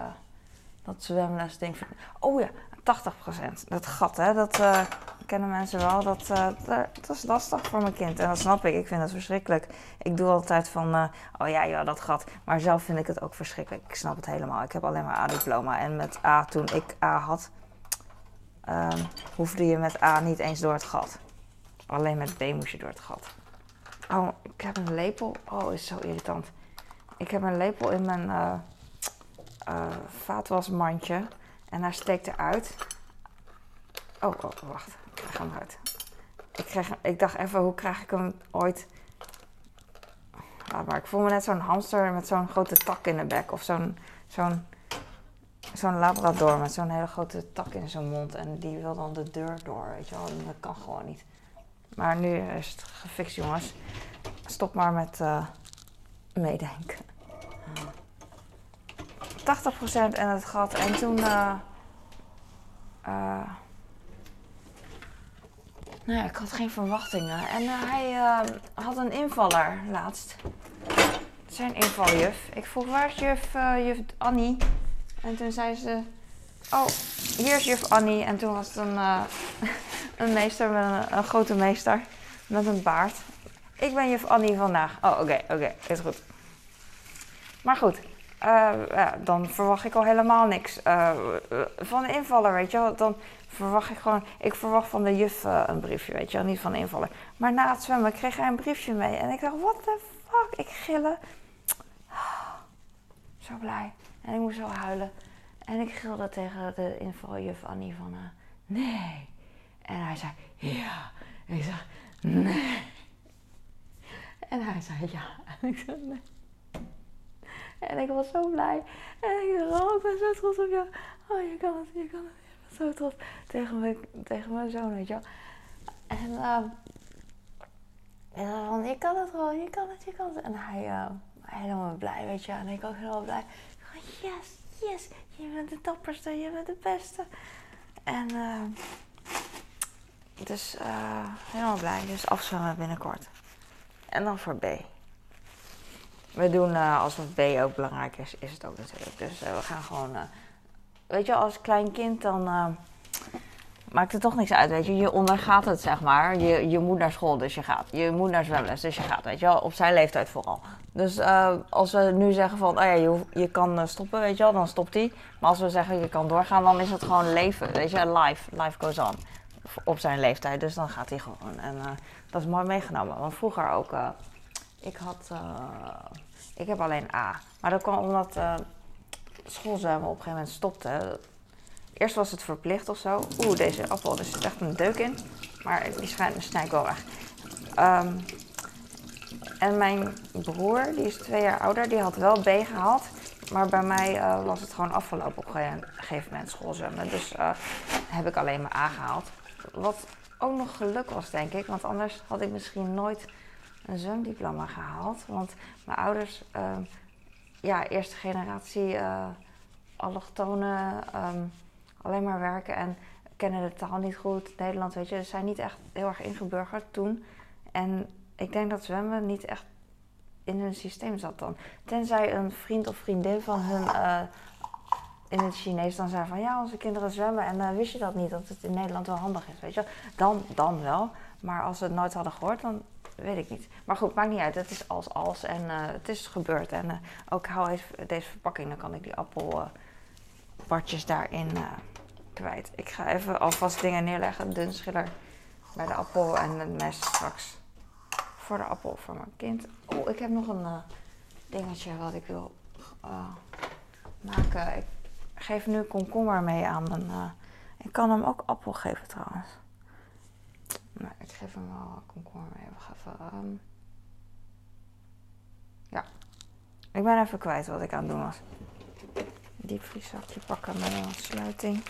dat zwemles ding. Oh ja, 80%. Dat gat, hè, dat uh, kennen mensen wel. Dat, uh, dat is lastig voor mijn kind. En dat snap ik. Ik vind het verschrikkelijk. Ik doe altijd van, uh, oh ja, ja, dat gat. Maar zelf vind ik het ook verschrikkelijk. Ik snap het helemaal. Ik heb alleen maar A-diploma. En met A, toen ik A had, um, hoefde je met A niet eens door het gat. Alleen met B moest je door het gat. Oh, ik heb een lepel. Oh, is zo irritant. Ik heb een lepel in mijn vaatwasmandje. En hij steekt eruit. Oh, oh wacht. Ik krijg hem eruit. Ik, kreeg, ik dacht even, hoe krijg ik hem ooit... maar ik voel me net zo'n hamster met zo'n grote tak in de bek. Of zo'n zo'n zo'n labrador met zo'n hele grote tak in zijn mond. En die wil dan de deur door, weet je wel. dat kan gewoon niet. Maar nu is het gefixt, jongens. Stop maar met uh, meedenken. 80% en het gat. En toen. Uh, uh, nou ja, ik had geen verwachtingen. En uh, hij had een invaller laatst. Zijn invaljuf. Ik vroeg waar is juf, juf Annie? En toen zei ze. Oh, hier is juf Annie. En toen was het een, een meester met een, een, grote meester. Met een baard. Ik ben juf Annie vandaag. Oh, oké, oké, is goed. Maar goed, ja, dan verwacht ik al helemaal niks uh, van de invaller, weet je wel. Dan verwacht ik gewoon, ik verwacht van de juf uh, een briefje, weet je wel, niet van de invaller. Maar na het zwemmen kreeg hij een briefje mee en ik dacht, what the fuck, ik gillen. Zo blij. En ik moest zo huilen. En ik gilde tegen de invaljuf Annie van, nee. En hij zei, ja. En ik zei, nee. En hij zei, ja. En ik zei, nee. En ik was zo blij. En ik dacht, oh, ik ben zo trots op jou. Oh, je kan het, je kan het. Ik ben zo trots tegen mijn, tegen mijn zoon, weet je wel. En, uh, en van, je kan het gewoon, je kan het, je kan het. En hij uh, helemaal blij, weet je. En ik ook helemaal blij. Ik yes, yes, je bent de dapperste, je bent de beste. En uh, dus uh, helemaal blij. Dus afzwemmen binnenkort. En dan voor B. We doen, uh, als het B ook belangrijk is, is het ook natuurlijk. Dus uh, we gaan gewoon. Uh, weet je, als klein kind dan. maakt het toch niks uit, weet je. Je ondergaat het, zeg maar. Je, je moet naar school, dus je gaat. Je moet naar zwemles, dus je gaat, weet je wel. Op zijn leeftijd vooral. Dus als we nu zeggen van, oh ja, je, je kan stoppen, weet je wel, dan stopt hij. Maar als we zeggen je kan doorgaan, dan is het gewoon leven, weet je. Life, life goes on. Op zijn leeftijd, dus dan gaat hij gewoon. En dat is mooi meegenomen. Want vroeger ook ik had. Uh, ik heb alleen A. Maar dat kwam omdat uh, schoolzwemmen op een gegeven moment stopte. Eerst was het verplicht of zo. Oeh, deze appel, er zit echt een deuk in. Maar die schijnt, snij ik wel weg. Um, en mijn broer, die is twee jaar ouder, die had wel B gehaald. Maar bij mij uh, was het gewoon afgelopen op een gegeven moment schoolzwemmen. Dus uh, heb ik alleen maar A gehaald. Wat ook nog geluk was, denk ik. Want anders had ik misschien nooit een zwemdiploma gehaald. Want mijn ouders, uh, ja, eerste generatie uh, allochtonen, um, alleen maar werken en kennen de taal niet goed. Nederland, weet je, ze zijn niet echt heel erg ingeburgerd toen. En ik denk dat zwemmen niet echt in hun systeem zat dan. Tenzij een vriend of vriendin van hun uh, in het Chinees dan zei van ja, onze kinderen zwemmen en uh, wist je dat niet, dat het in Nederland wel handig is, weet je Dan, dan wel. Maar als ze het nooit hadden gehoord, dan weet ik niet. Maar goed, maakt niet uit. Het is als als en uh, het is gebeurd. En uh, ook hou even deze verpakking, dan kan ik die appelpartjes daarin kwijt. Ik ga even alvast dingen neerleggen. Dun schiller bij de appel en het mes straks voor de appel voor mijn kind. Oh, ik heb nog een dingetje wat ik wil maken. Ik geef nu komkommer mee aan mijn. Ik kan hem ook appel geven trouwens. Maar ik geef hem wel komkommer mee. We even. Um... Ja. Ik ben even kwijt wat ik aan het doen was. Diepvrieszakje pakken met een sluiting.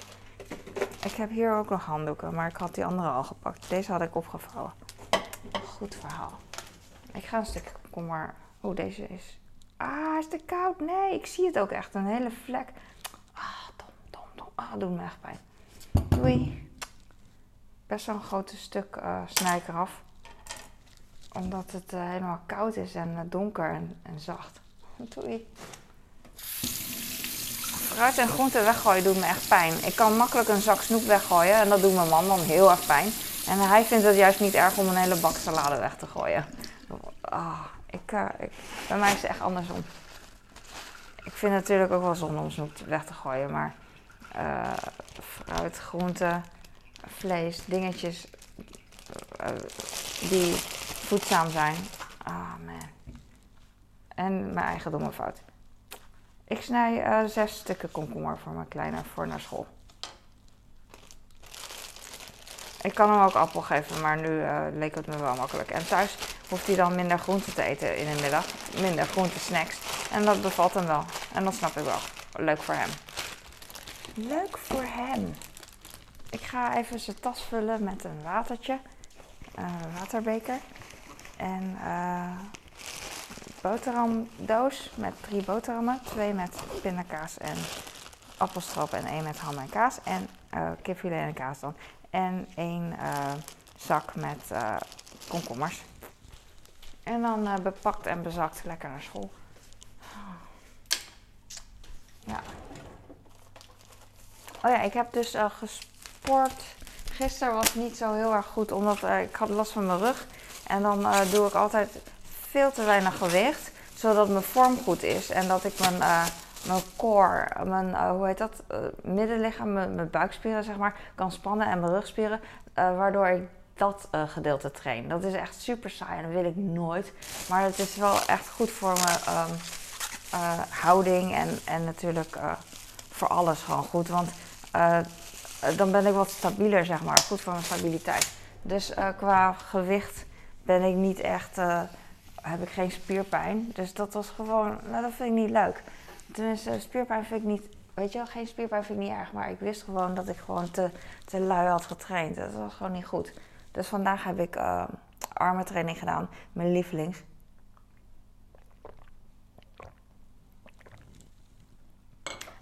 Ik heb hier ook nog handdoeken, maar ik had die andere al gepakt. Deze had ik opgevouwen. Goed verhaal. Ik ga een stukje komkommer. Oeh, deze is. Ah, is te koud? Nee, ik zie het ook echt. Een hele vlek. Ah, dom, dom, dom. Ah, doet me echt pijn. Doei. Best wel een groot stuk uh, snij ik eraf. Omdat het uh, helemaal koud is en uh, donker en, en zacht. Doei. Fruit en groenten weggooien doet me echt pijn. Ik kan makkelijk een zak snoep weggooien en dat doet mijn man dan heel erg pijn. En hij vindt het juist niet erg om een hele bak salade weg te gooien. Oh, ik, ik, bij mij is het echt andersom. Ik vind het natuurlijk ook wel zonde om snoep weg te gooien, maar fruit, groenten, vlees, dingetjes uh, die voedzaam zijn. Ah man. En mijn eigen domme fout. Ik snij uh, zes stukken komkommer voor mijn kleine voor naar school. Ik kan hem ook appel geven, maar nu uh, leek het me wel makkelijk. En thuis hoeft hij dan minder groente te eten in de middag. Minder groente snacks. En dat bevalt hem wel. En dat snap ik wel. Leuk voor hem. Leuk voor hem. Ik ga even zijn tas vullen met een watertje. Uh, waterbeker. En uh, boterhamdoos met drie boterhammen. Twee met pindakaas en appelstroop en één met ham en kaas. En uh, kipfilet en kaas dan. En één uh, zak met uh, komkommers. En dan uh, bepakt en bezakt lekker naar school. Ja. Oh ja, ik heb dus gesport. Gisteren was niet zo heel erg goed, omdat ik had last van mijn rug. En dan doe ik altijd veel te weinig gewicht, zodat mijn vorm goed is. En dat ik mijn, uh, mijn core, mijn, hoe heet dat, middenlichaam, mijn, buikspieren zeg maar, kan spannen en mijn rugspieren. waardoor ik dat gedeelte train. Dat is echt super saai en dat wil ik nooit. Maar het is wel echt goed voor mijn um, houding en, en natuurlijk voor alles gewoon goed. Want dan ben ik wat stabieler zeg maar, goed voor mijn stabiliteit. Dus qua gewicht ben ik niet echt heb ik geen spierpijn. Dus dat was gewoon, nou dat vind ik niet leuk. Tenminste, spierpijn vind ik niet, weet je wel, geen spierpijn vind ik niet erg. Maar ik wist gewoon dat ik gewoon te, te lui had getraind. Dat was gewoon niet goed. Dus vandaag heb ik uh, armentraining gedaan, mijn lievelings.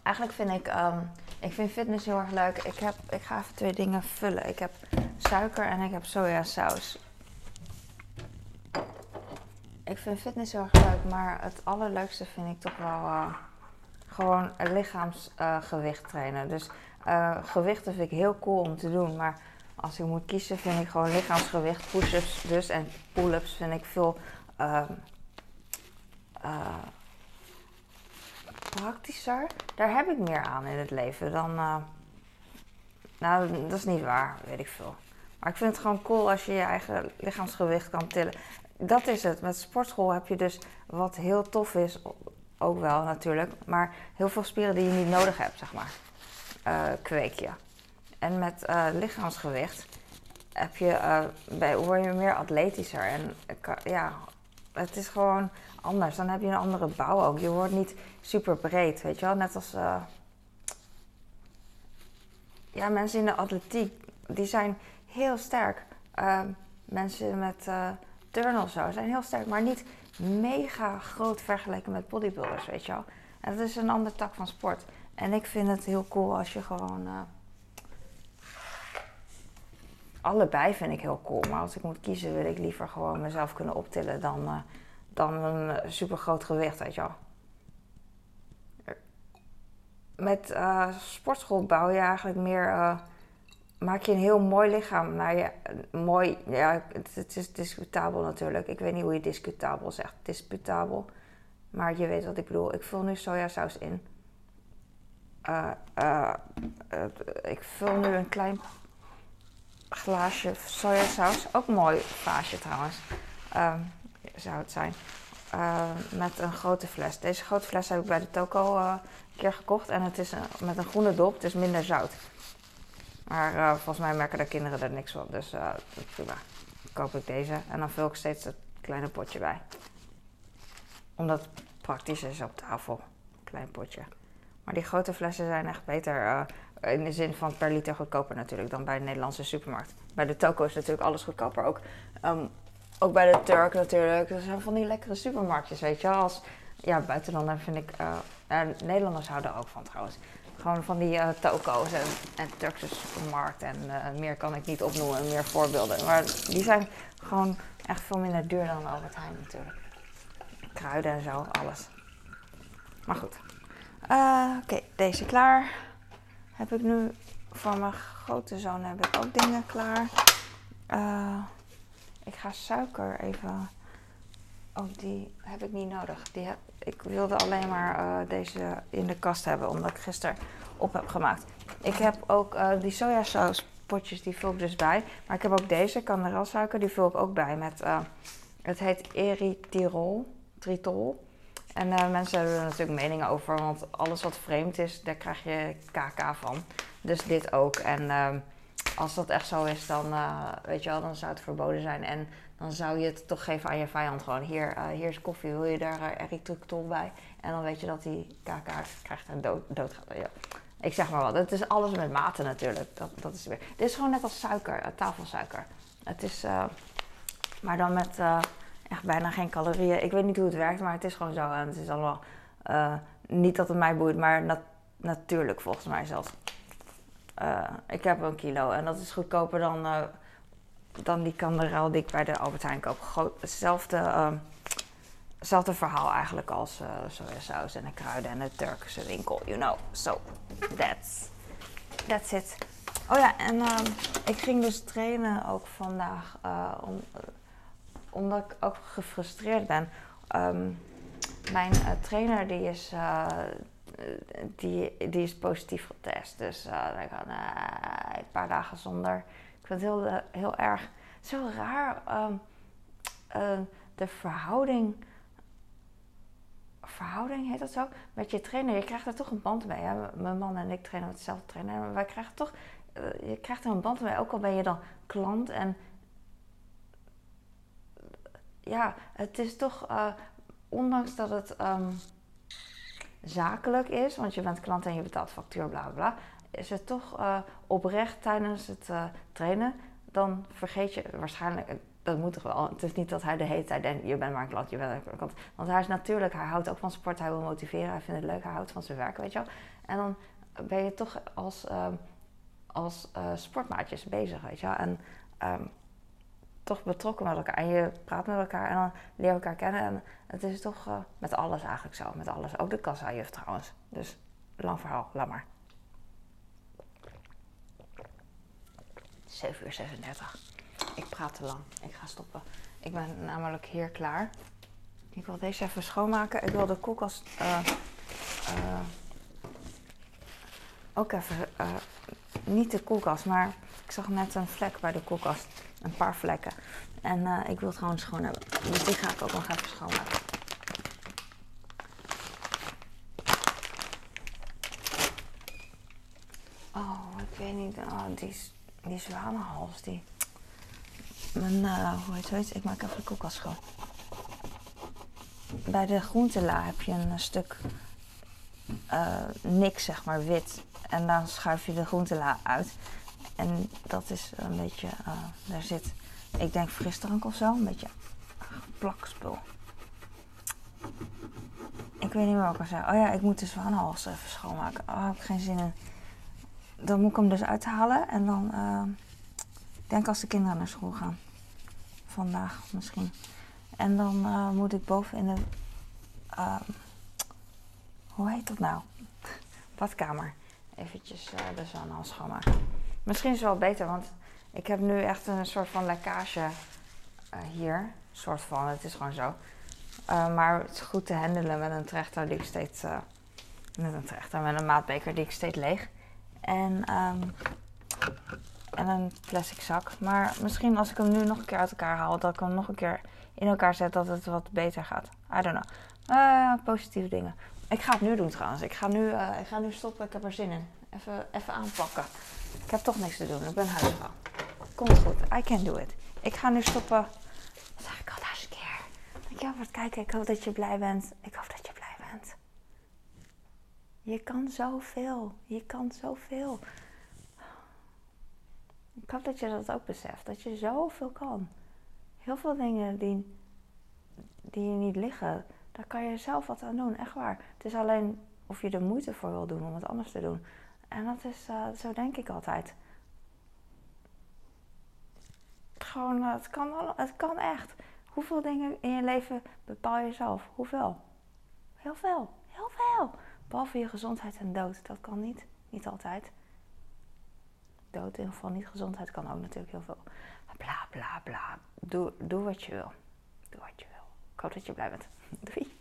Eigenlijk vind ik, um, ik vind fitness heel erg leuk. Ik, heb, ik ga even twee dingen vullen. Ik heb suiker en ik heb sojasaus. Ik vind fitness heel erg leuk, maar het allerleukste vind ik toch wel uh, gewoon lichaamsgewicht uh, trainen. Dus uh, gewichten vind ik heel cool om te doen, maar als ik moet kiezen vind ik gewoon lichaamsgewicht, push-ups dus en pull-ups vind ik veel ehm, praktischer. Daar heb ik meer aan in het leven dan. nou, dat is niet waar, weet ik veel. Maar ik vind het gewoon cool als je je eigen lichaamsgewicht kan tillen dat is het. Met sportschool heb je dus wat heel tof is, ook wel natuurlijk, maar heel veel spieren die je niet nodig hebt, zeg maar, uh, kweek je. En met uh, lichaamsgewicht heb je, uh, bij, word je meer atletischer. En ja, het is gewoon anders. Dan heb je een andere bouw ook. Je wordt niet super breed, weet je wel. Net als ja, mensen in de atletiek, die zijn heel sterk. mensen met turn of zo zijn heel sterk, maar niet mega groot vergeleken met bodybuilders, weet je wel. En dat is een ander tak van sport. En ik vind het heel cool als je gewoon. Allebei vind ik heel cool. Maar als ik moet kiezen, wil ik liever gewoon mezelf kunnen optillen dan, uh, dan een super groot gewicht, weet je. Met uh, sportschool bouw je eigenlijk meer maak je een heel mooi lichaam. Nou ja, mooi, ja, het, is discutabel natuurlijk. Ik weet niet hoe je discutabel zegt. Disputabel. Maar je weet wat ik bedoel. Ik vul nu sojasaus in. Ik vul nu een klein glaasje sojasaus. Ook mooi vaasje trouwens. zou het zijn. eh, met een grote fles. Deze grote fles heb ik bij de toko eh, een keer gekocht. En het is met een groene dop, het is minder zout. Maar eh, volgens mij merken de kinderen er niks van. Dus eh, dat prima. Dan koop ik deze en dan vul ik steeds het kleine potje bij. Omdat het praktisch is op tafel. Klein potje. Maar die grote flessen zijn echt beter. eh, in de zin van per liter goedkoper natuurlijk dan bij de Nederlandse supermarkt. Bij de toko is natuurlijk alles goedkoper. Ook, ehm, ook bij de Turk natuurlijk. Er zijn van die lekkere supermarktjes, weet je. Als ja, buitenlander vind ik... eh, eh, Nederlanders houden er ook van trouwens. Gewoon van die eh, toko's en, en Turkse supermarkt. En meer kan ik niet opnoemen, meer voorbeelden. Maar die zijn gewoon echt veel minder duur dan Albert Heijn natuurlijk. Kruiden en zo, alles. Maar goed. Eh, Oké, deze klaar. Heb ik nu voor mijn grote zoon heb ik ook dingen klaar. Eh, ik ga suiker even. Oh, die heb ik niet nodig. Die ik wilde alleen maar eh, deze in de kast hebben, omdat ik gisteren op heb gemaakt. Ik heb ook die sojasauspotjes, die vul ik dus bij. Maar ik heb ook deze, kanderelsuiker, die vul ik ook bij met... het heet erythritol, tritol. En eh, mensen hebben er natuurlijk meningen over, want alles wat vreemd is, daar krijg je KK van. Dus dit ook. En ehm, als dat echt zo is, dan, eh, weet je wel, dan zou het verboden zijn. En dan zou je het toch geven aan je vijand. Gewoon, hier, eh, hier is koffie, wil je daar uh, erythritol bij? En dan weet je dat die KK krijgt en dood, dood gaat. Ja. Ik zeg maar wat, het is alles met mate natuurlijk. Dat, dat is weer. Dit is gewoon net als suiker, tafelsuiker. Het is, maar dan met echt bijna geen calorieën. Ik weet niet hoe het werkt, maar het is gewoon zo. En het is allemaal, eh, niet dat het mij boeit, maar nat- natuurlijk volgens mij zelfs. Eh, ik heb een kilo en dat is goedkoper dan, eh, dan die kanderel die ik bij de Albert Heijn koop. Hetzelfde, ehm, hetzelfde verhaal eigenlijk als sojasaus en de kruiden en de Turkse winkel, you know. So, that's, that's it. Oh ja, en ehm, ik ging dus trainen ook vandaag, om, omdat ik ook gefrustreerd ben. Ehm, mijn eh, trainer die is, eh, die, die is positief getest. Dus eh dan eh, een paar dagen zonder. Ik vind het heel, eh, heel erg. Heel raar. ehm, eh, de verhouding. Verhouding heet dat zo? Met je trainer. Je krijgt er toch een band mee. Hè? Mijn man en ik trainen met dezelfde trainer. Maar wij krijgen toch. je krijgt er een band mee. Ook al ben je dan klant. En ja, het is toch. eh, ondanks dat het. ehm, zakelijk is, want je bent klant en je betaalt factuur, bla bla is het toch eh, oprecht tijdens het eh, trainen, dan vergeet je waarschijnlijk, dat moet toch wel, het is niet dat hij de hele tijd denkt, je bent maar een klant, je bent een klant. Want hij is natuurlijk, hij houdt ook van sport, hij wil motiveren, hij vindt het leuk, hij houdt van zijn werk, weet je wel. En dan ben je toch als, ehm, als sportmaatjes bezig, weet je wel. En ehm, toch betrokken met elkaar. En je praat met elkaar en dan leer je elkaar kennen. En het is toch eh, met alles eigenlijk zo. Met alles. Ook de kassa-juf trouwens. Dus lang verhaal, laat maar. 7 uur 36. Ik praat te lang. Ik ga stoppen. Ik ben namelijk hier klaar. Ik wil deze even schoonmaken. Ik wil de koelkast eh, eh, ook even... niet de koelkast, maar ik zag net een vlek bij de koelkast. Een paar vlekken. En eh, ik wil het gewoon schoon hebben. Dus die ga ik ook nog even schoonmaken. Oh, ik weet niet. Oh, die, die zwanenhals, die... Mijn, eh, hoe heet? Ik maak even de koelkast schoon. Bij de groentela heb je een stuk eh, niks, zeg maar, wit. En dan schuif je de groentela uit. En dat is een beetje, eh, daar zit, ik denk frisdrank of zo, een beetje plakspul. Ik weet niet meer wat ik al zei. Oh ja, ik moet de zwanenhals even schoonmaken. Oh, heb ik geen zin in. Dan moet ik hem dus uithalen en dan, eh, ik denk als de kinderen naar school gaan. Vandaag misschien. En dan eh, moet ik boven in de, eh, hoe heet dat nou? Badkamer. Eventjes de zwanenhals schoonmaken. Misschien is het wel beter, want ik heb nu echt een soort van lekkage eh, hier. soort van, het is gewoon zo. Uh, maar het is goed te handelen met een trechter die ik steeds... Uh, met een trechter, met een maatbeker die ik steeds leeg. En um, en een plastic zak. Maar misschien als ik hem nu nog een keer uit elkaar haal, dat ik hem nog een keer in elkaar zet, dat het wat beter gaat. I don't know. Uh, positieve dingen. Ik ga het nu doen trouwens. Ik ga nu, uh, ik ga nu stoppen. Ik heb er zin in. Even, even aanpakken. Ik heb toch niks te doen. Ik ben huisvrouw. Komt goed. I can do it. Ik ga nu stoppen. Zeg ik al duizend keer. Dankjewel voor het kijken. Ik hoop dat je blij bent. Ik hoop dat je blij bent. Je kan zoveel. Je kan zoveel. Ik hoop dat je dat ook beseft. Dat je zoveel kan. Heel veel dingen die, die je niet liggen, daar kan je zelf wat aan doen. Echt waar. Het is alleen of je er moeite voor wil doen om het anders te doen. En dat is, uh, zo denk ik altijd. Gewoon, uh, het, kan al, het kan echt. Hoeveel dingen in je leven bepaal je zelf? Hoeveel? Heel veel. Heel veel. Behalve je gezondheid en dood. Dat kan niet. Niet altijd. Dood in ieder geval niet. Gezondheid kan ook natuurlijk heel veel. Bla bla bla. Doe, doe wat je wil. Doe wat je wil. Ik hoop dat je blij bent. Doei.